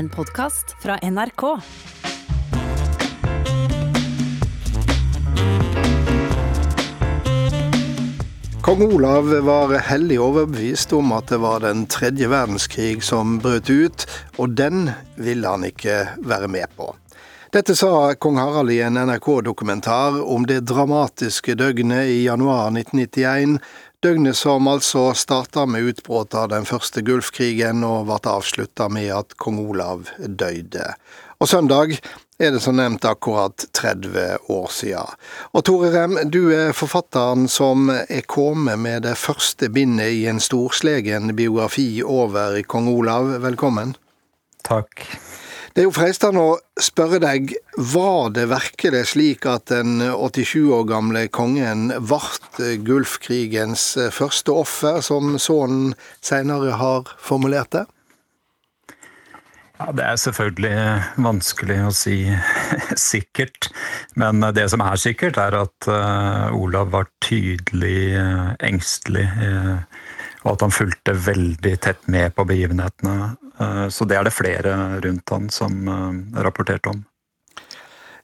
En podkast fra NRK. Kong Olav var hellig overbevist om at det var den tredje verdenskrig som brøt ut, og den ville han ikke være med på. Dette sa kong Harald i en NRK-dokumentar om det dramatiske døgnet i januar 1991, døgnet som altså starta med utbruddet av den første Gulfkrigen og ble avslutta med at kong Olav døde. Og søndag er det som nevnt akkurat 30 år siden. Og Tore Rem, du er forfatteren som er kommet med det første bindet i en storslegen biografi over kong Olav. Velkommen. Takk. Det er jo fristende å spørre deg, var det virkelig slik at den 87 år gamle kongen ble Gulfkrigens første offer, som sønnen senere har formulert det? Ja, Det er selvfølgelig vanskelig å si sikkert, men det som er sikkert, er at Olav var tydelig engstelig, og at han fulgte veldig tett med på begivenhetene. så det er det flere rundt han som rapporterte om.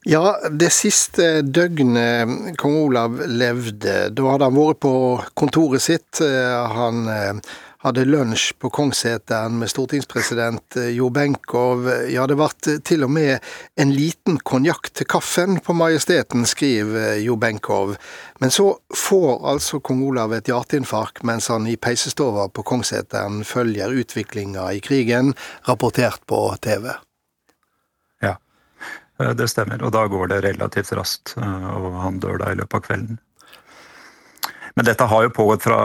Ja, det siste døgnet kong Olav levde, da hadde han vært på kontoret sitt. Han hadde lunsj på Kongsseteren med stortingspresident eh, Jo Benkow. Ja, det ble til og med en liten konjakk til kaffen på Majesteten, skriver eh, Jo Benkow. Men så får altså kong Olav et hjerteinfarkt mens han i peisestova på Kongsseteren følger utviklinga i krigen, rapportert på TV. Ja, eh, det stemmer. Og da går det relativt raskt, og han dør da i løpet av kvelden. Men dette har jo pågått fra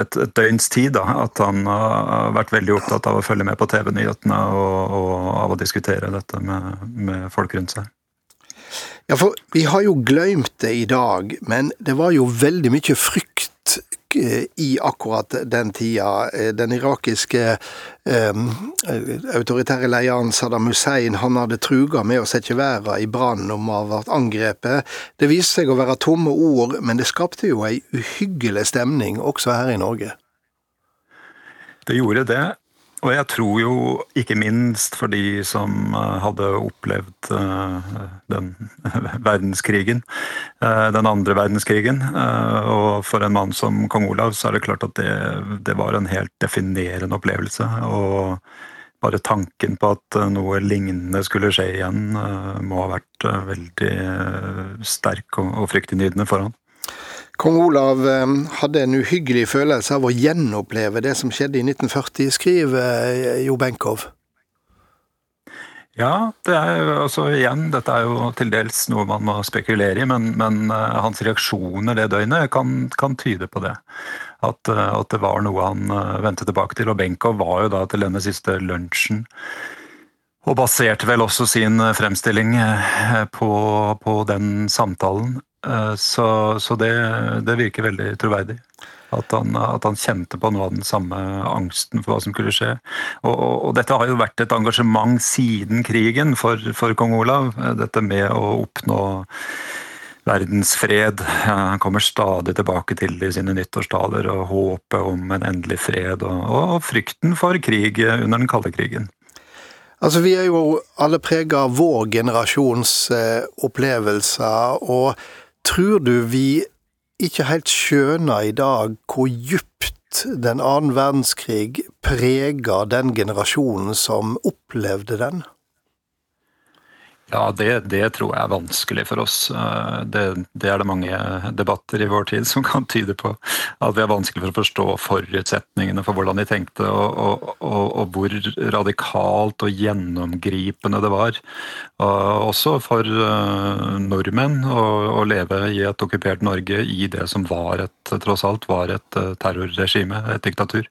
et, et døgns tid. Da, at han har vært veldig opptatt av å følge med på TV-nyhetene og, og, av å diskutere dette med, med folk rundt seg. Ja, for vi har jo glemt det i dag, men det var jo veldig mye frykt i akkurat den tida. Eh, den irakiske eh, autoritære lederen Saddam Hussein han hadde truga med å sette verden i brann om å ha vært angrepet. Det viste seg å være tomme ord, men det skapte jo ei uhyggelig stemning også her i Norge. Det gjorde det, og jeg tror jo ikke minst for de som eh, hadde opplevd eh, den verdenskrigen, eh, den andre verdenskrigen, og for en mann som kong Olav, så er det klart at det, det var en helt definerende opplevelse. Og bare tanken på at noe lignende skulle skje igjen, må ha vært veldig sterk og fryktinngytende for han. Kong Olav ehm, hadde en uhyggelig følelse av å gjenoppleve det som skjedde i 1940, skriver eh, Jo Benkow. Ja, det er altså igjen, dette er jo til dels noe man må spekulere i, men, men uh, hans reaksjoner det døgnet kan, kan tyde på det. At, at, det var noe han vendte tilbake til. Og Benkow var jo da til denne siste lunsjen. Og baserte vel også sin fremstilling på, på den samtalen. Eh, så, så det, det, virker veldig troverdig. At han, at han, kjente på noe av den samme angsten for hva som kunne skje. Og, og, og dette har jo vært et engasjement siden krigen for, for kong Olav. Eh, dette med å oppnå verdensfred. Han kommer stadig tilbake til det i sine nyttårstaler og håpet om en endelig fred, og, og frykten for krig under den kalde krigen. Altså, Vi er jo alle prega av vår generasjons eh, opplevelser. og Tror du vi ikke helt skjønner i dag hvor djupt den annen verdenskrig preger den generasjonen som opplevde den? Ja, det, det, tror jeg er vanskelig for oss. Eh, det, det, er det mange debatter i vår tid som kan tyde på. At det er vanskelig for å forstå forutsetningene for hvordan de tenkte, og, og, og, og hvor radikalt og gjennomgripende det var. også for eh, nordmenn å, å, leve i et okkupert Norge i det som var et, tross alt var et eh, terrorregime, et diktatur.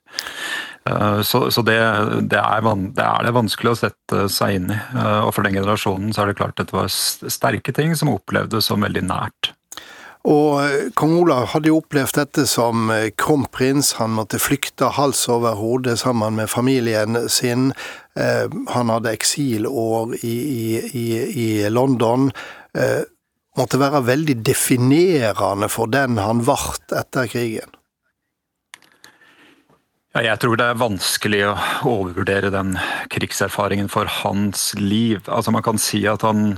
Eh, så, så det, det, er, det, er, det vanskelig å sette seg inn i. Eh, og for den generasjonen så er det klart at dette var sterke ting som opplevdes som veldig nært. Og eh, kong Olav hadde jo opplevd dette som kronprins. Han måtte flykte hals over hode sammen med familien sin. Han hadde eksilår i, i, i London. Måtte være veldig definerende for den han ble etter krigen. Ja, jeg tror det er vanskelig å overvurdere den krigserfaringen for hans liv. Altså Man kan si at han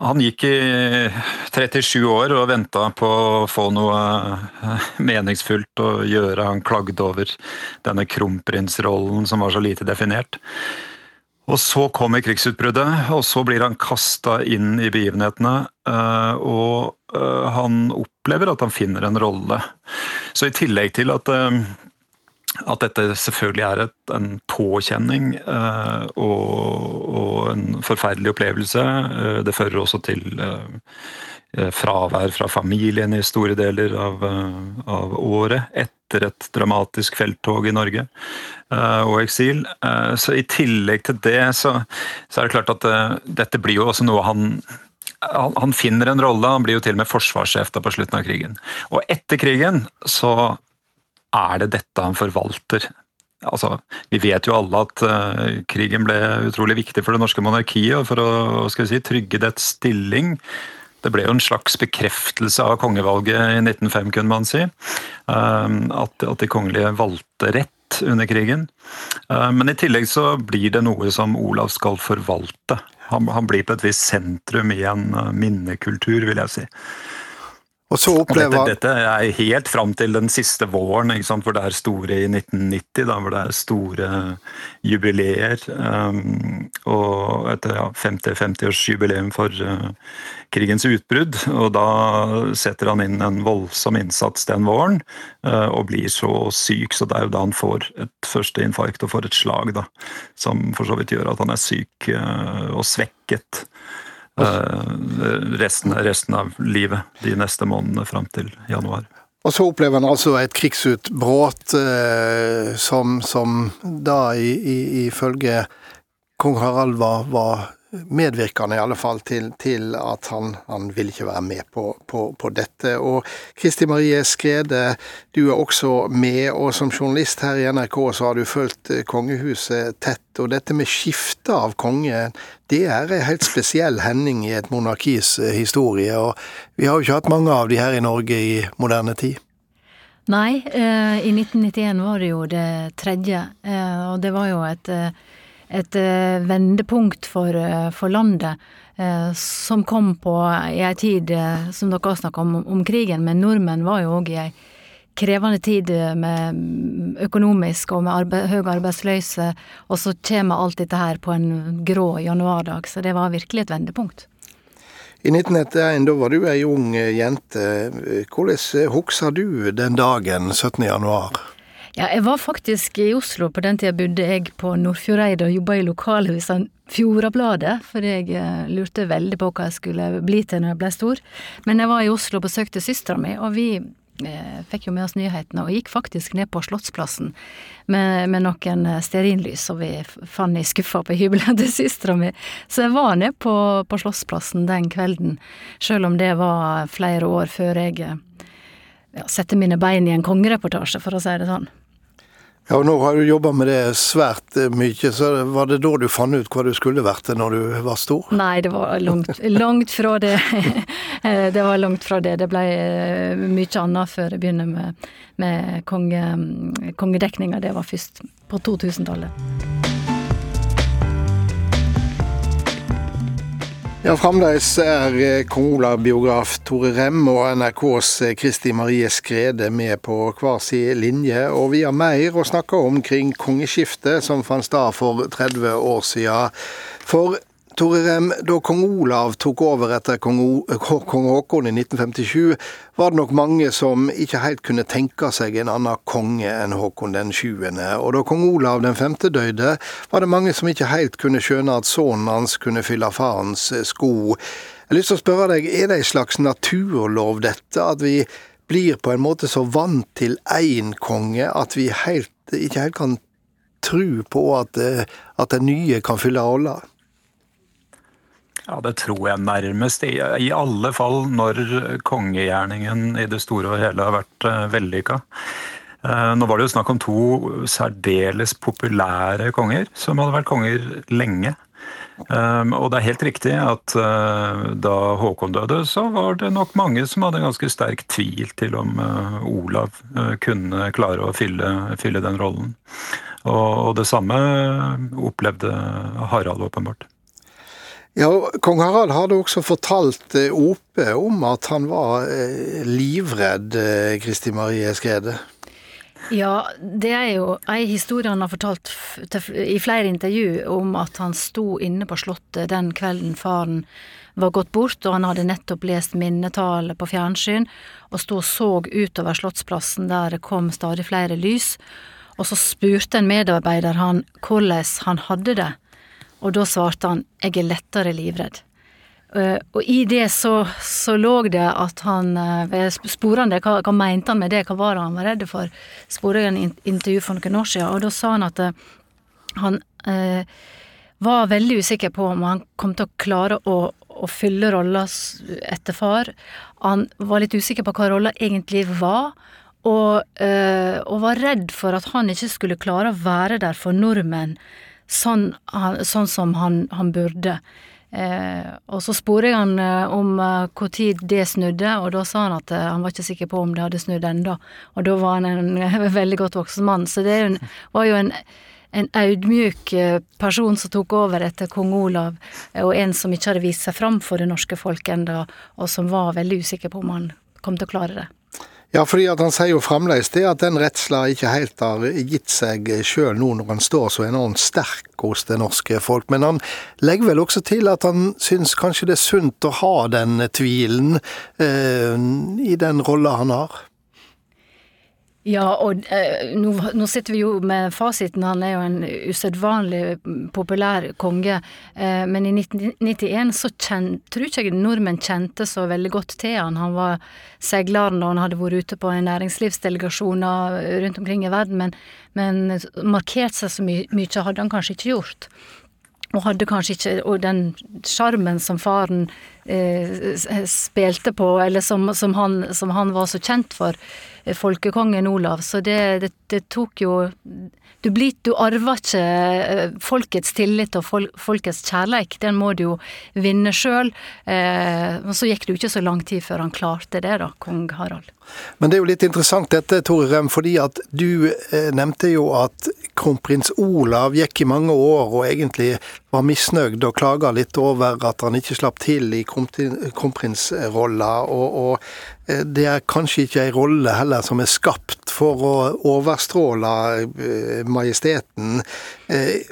han gikk i 37 år og venta på å få noe eh, meningsfullt å gjøre. Han klagde over denne kronprinsrollen som var så lite definert. Og så kommer krigsutbruddet, og så blir han kasta inn i begivenhetene. Eh, og eh, han opplever at han finner en rolle. Så i tillegg til at at dette selvfølgelig er et, en påkjenning eh, og, og, en forferdelig opplevelse. Eh, det fører også til eh, eh, fravær fra familien i store deler av, eh, av, året etter et dramatisk felttog i Norge eh, og eksil. så i tillegg til det, så, så er det klart at dette blir jo også noe han han, finner en rolle, han blir jo til og med forsvarssjef på slutten av krigen. Og etter krigen så er det dette han forvalter? Altså, vi vet jo alle at uh, krigen ble utrolig viktig for det norske monarkiet og for å si, trygge dets stilling. Det ble jo en slags bekreftelse av kongevalget i 1905, kunne man si. Uh, at, at, de kongelige valgte rett under krigen. Uh, men i tillegg så blir det noe som Olav skal forvalte. Han, han blir på et visst sentrum i en minnekultur, vil jeg si. Og så opplever... Og dette, dette, er helt fram til den siste våren, hvor det er store i 1990, da, hvor det er store jubileer. Um, og etter ja, 50-50-årsjubileum for uh, krigens utbrudd. Og da setter han inn en voldsom innsats den våren, uh, og blir så syk. Så det er jo da han får et første infarkt og får et slag, da, som for så vidt gjør at han er syk uh, og svekket. Eh, resten, resten, av livet de neste månedene fram til januar. Og så opplever han altså et krigsutbrudd eh, som, som, da ifølge kong Harald var, var medvirkende i alle fall til, til at han, han vil ikke være med på, på, på, dette. Og Kristi Marie Skrede, du er også med, og som journalist her i NRK så har du fulgt eh, kongehuset tett. Og dette med skifte av konge, det er en helt spesiell hending i et monarkis eh, historie. Og vi har jo ikke hatt mange av de her i Norge i moderne tid. Nei, eh, i 1991 var det jo det tredje, og det var jo et et eh, vendepunkt for, eh, for landet, eh, som kom på i ei tid, som dere har snakka om, om krigen, men nordmenn var jo òg i ei krevende tid med økonomisk og med arbeid, høy arbeidsløse, og så kommer alt dette her på en grå januardag, så det var virkelig et vendepunkt. I 1991, da var du ei ung jente. Hvordan husker du den dagen, 17. januar? Ja, jeg var faktisk i Oslo. På den tida bodde jeg på Nordfjordeid og jobba i lokalhuset Fjordabladet, for jeg eh, lurte veldig på hva jeg skulle bli til når jeg ble stor. Men jeg var i Oslo og besøkte søstera mi, og vi eh, fikk jo med oss nyhetene, og gikk faktisk ned på Slottsplassen med, med noen eh, stearinlys som vi fant i skuffa på hybelen til søstera mi. Så jeg var ned på, på Slottsplassen den kvelden, sjøl om det var flere år før jeg eh, ja, sette mine bein i en kongereportasje, for å si det sånn. Ja, og Nå har du jobba med det svært eh, mye, så var det da du fant ut hva du skulle vært når du var stor? Nei, det var langt, langt fra det. det var langt fra det. Det ble eh, mye annet før jeg begynner med, med konge, kongedekninga. Det var først på 2000-tallet. Ja, Fremdeles er eh, kong Olav-biograf Tore Rem og NRKs eh, Kristi Marie Skrede med på hver sin linje, og vi har mer å snakke om kring kongeskiftet som fant sted for 30 år siden. For Tore Rem, da kong Olav tok over etter kong, kong Haakon i 1957, var det nok mange som ikke helt kunne tenke seg en annen konge enn Haakon den 7. Og da kong Olav den 5. døde, var det mange som ikke helt kunne skjønne at sønnen hans kunne fylle farens sko. Jeg har lyst til å spørre deg, er det en slags naturlov dette, at vi blir på en måte så vant til én konge at vi helt, ikke helt kan tro på at, at den nye kan fylle rolla? Ja, Det tror jeg nærmest. I, I, alle fall når kongegjerningen i det store og hele har vært uh, vellykka. Uh, nå var det jo snakk om to særdeles populære konger, som hadde vært konger lenge. Um, og det er helt riktig at uh, da Håkon døde, så var det nok mange som hadde ganske sterk tvil til om uh, Olav uh, kunne klare å fylle, fylle den rollen. Og, og, det samme opplevde Harald, åpenbart. Ja, Kong Harald hadde også fortalt Ope om at han var livredd Kristi Marie Skrede. Ja, det er jo ei historie han har fortalt i flere intervju om at han sto inne på Slottet den kvelden faren var gått bort, og han hadde nettopp lest minnetale på fjernsyn, og sto og så utover Slottsplassen der det kom stadig flere lys, og så spurte en medarbeider han hvordan han hadde det, og da svarte han jeg er lettere livredd. Uh, og i det så, så lå det at han uh, hva, hva mente han med det, hva var det han var redd for? Spurte jeg en intervju for noen år siden, og da sa han at uh, han var veldig usikker på om han kom til å klare å, å fylle rolla etter far. Han var litt usikker på hva rolla egentlig var, og, og, var redd for at han ikke skulle klare å være der for nordmenn sånn, sånn som han, han burde. Eh, og så spurte jeg han eh, om eh, det snudde, og da sa han at eh, han var ikke sikker på om det hadde snudd ennå. Og da var han en, veldig godt voksen mann. Så det en, var jo en, en audmjuk eh, person som tok over etter kong Olav, og en som ikke hadde vist seg fram for det norske folk ennå, og som var veldig usikker på om han kom til å klare det. Ja, fordi han sier jo fremdeles det at den redsla ikke helt har gitt seg sjøl nå når han står så enormt sterk hos det norske folk. Men han legger vel også til at han syns kanskje det er sunt å ha den tvilen eh, i den rolla han har? Ja, og eh, nå, nå, sitter vi jo med fasiten. Han er jo en usedvanlig populær konge. Eh, men i 1991 så kjen, tror ikke jeg nordmenn kjente så veldig godt til han. Han var seileren da han hadde vært ute på en næringslivsdelegasjon rundt omkring i verden, men, men markert seg så my mye hadde han kanskje ikke gjort. Og hadde kanskje ikke den sjarmen som faren eh, spilte på, eller som, som, han, som han var så kjent for, folkekongen Olav, så det, det, det tok jo du, blir, du arver ikke eh, folkets tillit og fol folkets kjærleik, den må du jo vinne sjøl. Eh, og så gikk det jo ikke så lang tid før han klarte det, da, kong Harald. Men det er jo litt interessant dette, Tore Rem, fordi at du eh, nevnte jo at kronprins Olav gikk i mange år og egentlig var misnøyd og klaga litt over at han ikke slapp til i kronprinsrolla. Og, og eh, det er kanskje ikke ei rolle heller som er skapt for å overstråle eh, majesteten. Eh,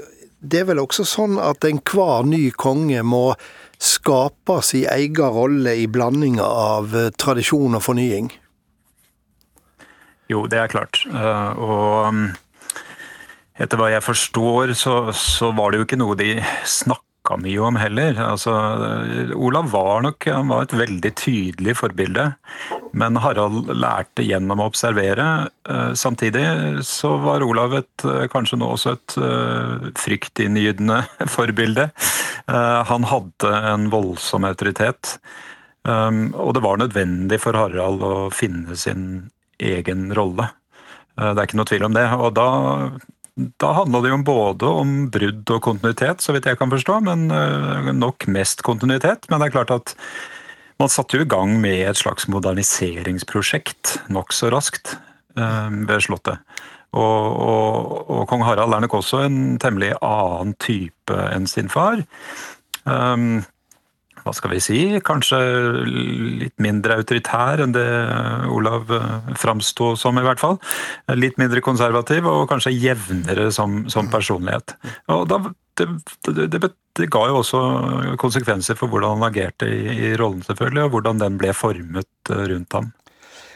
det er vel også sånn at enhver ny konge må skape sin egen rolle i blandinga av eh, tradisjon og fornying? Jo, det er klart. Og um, etter hva jeg forstår, så, så var det jo ikke noe de snakka snakka mye om heller. Altså, Olav var nok han var et veldig tydelig forbilde, men Harald lærte gjennom å observere. Eh, samtidig så var Olav et, eh, kanskje nå også et eh, fryktinngytende forbilde. Han hadde en voldsom autoritet, og det var nødvendig for Harald å finne sin egen rolle. Det er ikke noe tvil om det. Og da da handla det jo både om brudd og kontinuitet, så vidt jeg kan forstå, men eh, nok mest kontinuitet. Men det er klart at man satte jo i gang med et slags moderniseringsprosjekt nokså raskt eh, ved Slottet. Og, og, og, kong Harald er nok også en temmelig annen type enn sin far. Um, hva skal vi si, kanskje litt mindre autoritær enn det Olav eh, framsto som, i hvert fall. Litt mindre konservativ og kanskje jevnere som, som personlighet. Og da, det, det, det, det, ga jo også konsekvenser for hvordan han agerte i, i rollen, selvfølgelig, og hvordan den ble formet eh, rundt ham.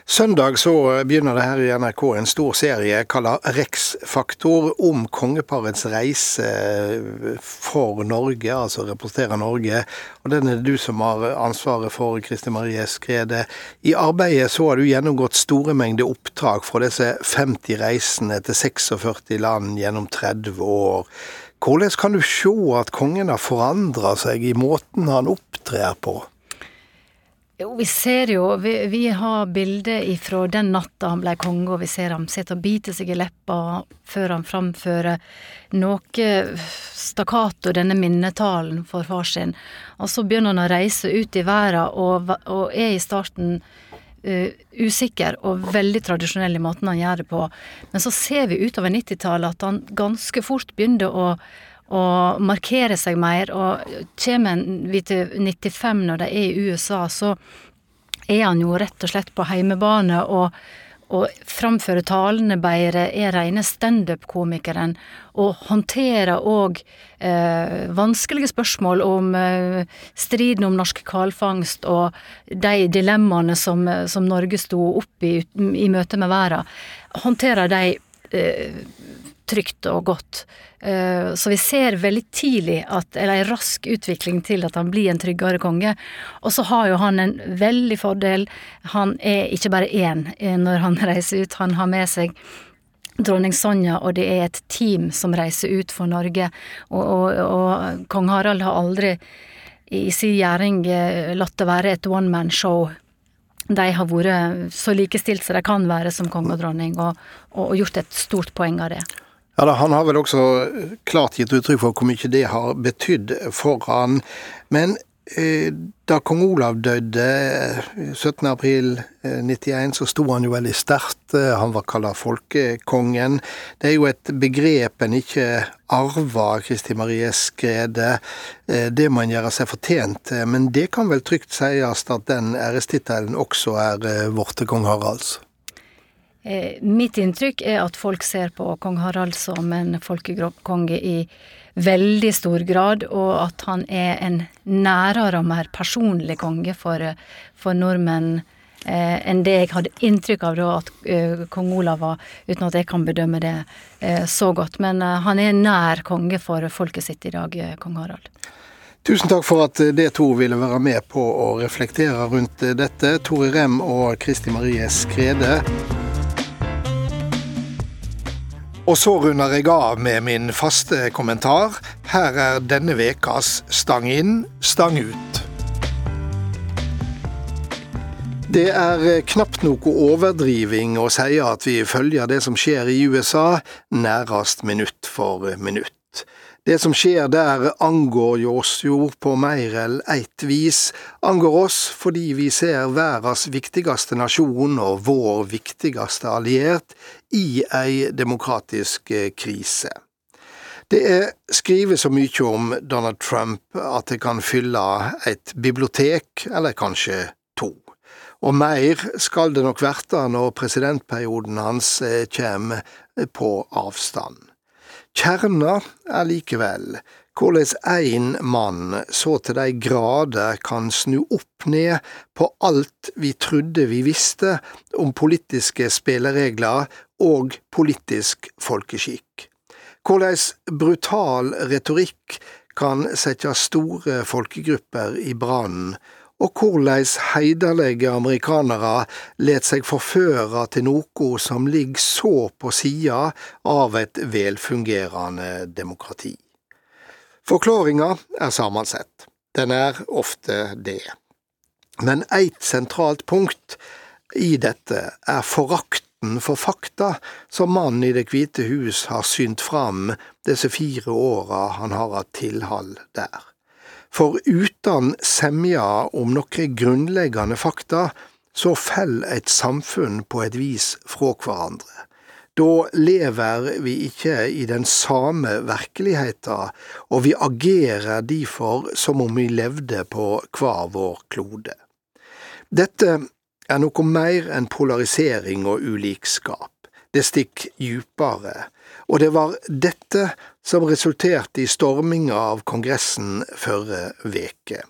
Søndag så begynner det her i NRK en stor serie kalla Rex-faktor om kongeparets reise for Norge, altså representerer Norge. Og Den er det du som har ansvaret for, Kristi Marie Skrede. I arbeidet så har du gjennomgått store mengder oppdrag fra disse 50 reisene til 46 land gjennom 30 år. Hvordan kan du se at kongen har forandra seg i måten han opptrer på? Jo, vi ser jo Vi, vi har bilder ifra den natta han ble konge, og vi ser ham sitte og bite seg i leppa før han framfører noe stakkato, denne minnetalen for far sin. Og så begynner han å reise ut i verden, og, og er i starten uh, usikker og veldig tradisjonell i måten han gjør det på. Men så ser vi utover 90-tallet at han ganske fort begynner å og markere seg mer. Og kommer vi til 95 når de er i USA, så er han jo rett og slett på heimebane og, og framfører talene bedre, er rene standup-komikeren, og håndterer òg eh, vanskelige spørsmål om eh, striden om norsk hvalfangst og de dilemmaene som, som Norge sto opp i i møte med verden. Håndterer de eh, trygt og godt. Eh, så vi ser veldig tidlig at, eller en rask utvikling til at han blir en tryggere konge. Og så har jo han en veldig fordel. Han er ikke bare én eh, når han reiser ut, han har med seg dronning Sonja, og det er et team som reiser ut for Norge. Og, og, og kong Harald har aldri i sin gjering eh, latt det være et one man show. De har vært så likestilt som de kan være som konge og dronning, og, og gjort et stort poeng av det. Ja, da, Han har vel også klart gitt uttrykk for hvor mye det har betydd for han. Men eh, da kong Olav døde 17.4.91, eh, så sto han jo veldig sterkt. Eh, han var kalla folkekongen. Det er jo et begrep en ikke arver, Kristi Marie Skrede. Eh, det må en gjøre seg fortjent til. Men det kan vel trygt sies at den ærestittelen også er vårt kong Haralds? Eh, mitt inntrykk er at folk ser på kong Harald som en folkekonge i veldig stor grad, og at han er en nærere og mer personlig konge for, for nordmenn eh, enn det jeg hadde inntrykk av da at eh, kong Olav var, uten at jeg kan bedømme det eh, så godt. Men eh, han er nær konge for folket sitt i dag, eh, kong Harald. Tusen takk for at det to ville være med på å reflektere rundt dette. Tore Rem og Kristi Marie Skrede. Og så runder jeg av med min faste kommentar. Her er denne vekas Stang inn, stang ut. Det er knapt noe overdriving å si at vi følger det som skjer i USA, nærest minutt for minutt. Det som skjer der angår jo oss jo på mer enn eitt vis, angår oss fordi vi ser verdens viktigste nasjon og vår viktigste alliert i ei demokratisk eh, krise. Det er skrevet så mye om Donald Trump at det kan fylle et bibliotek, eller kanskje to. Og mer skal det nok verte når presidentperioden hans eh, kommer på avstand. Kjerna er likevel hvordan én mann så til de grader kan snu opp ned på alt vi trodde vi visste om politiske spilleregler og politisk folkeskikk. Hvordan brutal retorikk kan sette store folkegrupper i brann og hvordan heiderlige amerikanere let seg forføre til noe som ligger så på sida av et velfungerende demokrati. Forklaringa er sammensett. Den er ofte det. Men eit sentralt punkt i dette er forakten for fakta som mannen i Det hvite hus har synt fram disse fire åra han har hatt tilhold der. For uten semja om noen grunnleggende fakta, så faller et samfunn på et vis fra hverandre. Da lever vi ikke i den samme virkeligheten, og vi agerer derfor som om vi levde på hver vår klode. Dette er noe mer enn polarisering og ulikskap. Det stikk djupere, og det var dette som resulterte i storminga av Kongressen førre veke.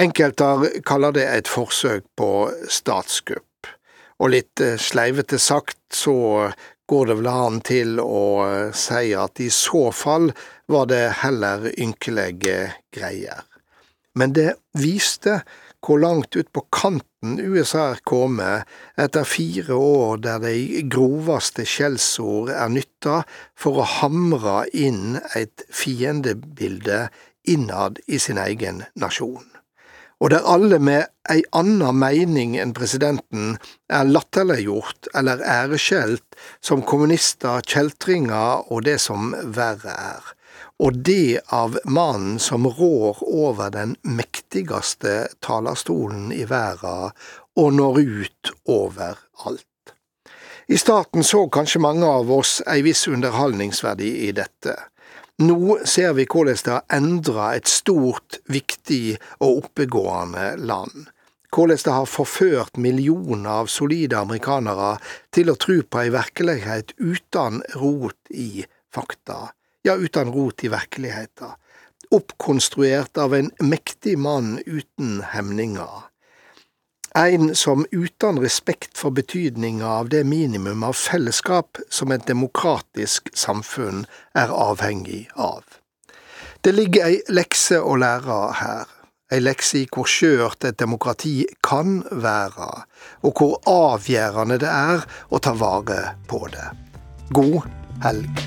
Enkelte kaller det et forsøk på statskupp, og litt eh, sleivete sagt så går det vel an til å eh, si at i så fall var det heller ynkelige greier. Men det viste hvor langt ut på kanten USA er kommet etter fire år der de groveste skjellsord er nytta for å hamre inn et fiendebilde innad i sin egen nasjon. og der alle med ei anna mening enn presidenten er latterliggjort eller æreskjelt som kommunister, kjeltringer og det som verre er, og det av mannen som rår over den mektigste talerstolen i verden og når ut overalt. I starten så kanskje mange av oss ei viss underholdningsverdi i dette. Nå ser vi hvordan det har endra et stort, viktig og oppegående land. Hvordan det har forført millioner av solide amerikanere til å tro på ei virkelighet uten rot i fakta, ja, uten rot i virkeligheten. Oppkonstruert av en mektig mann uten hemninger. En som uten respekt for betydninga av det minimum av fellesskap som et demokratisk samfunn er avhengig av. Det ligger ei lekse å lære her, ei lekse i hvor skjørt et demokrati kan være, og hvor avgjørende det er å ta vare på det. God helg.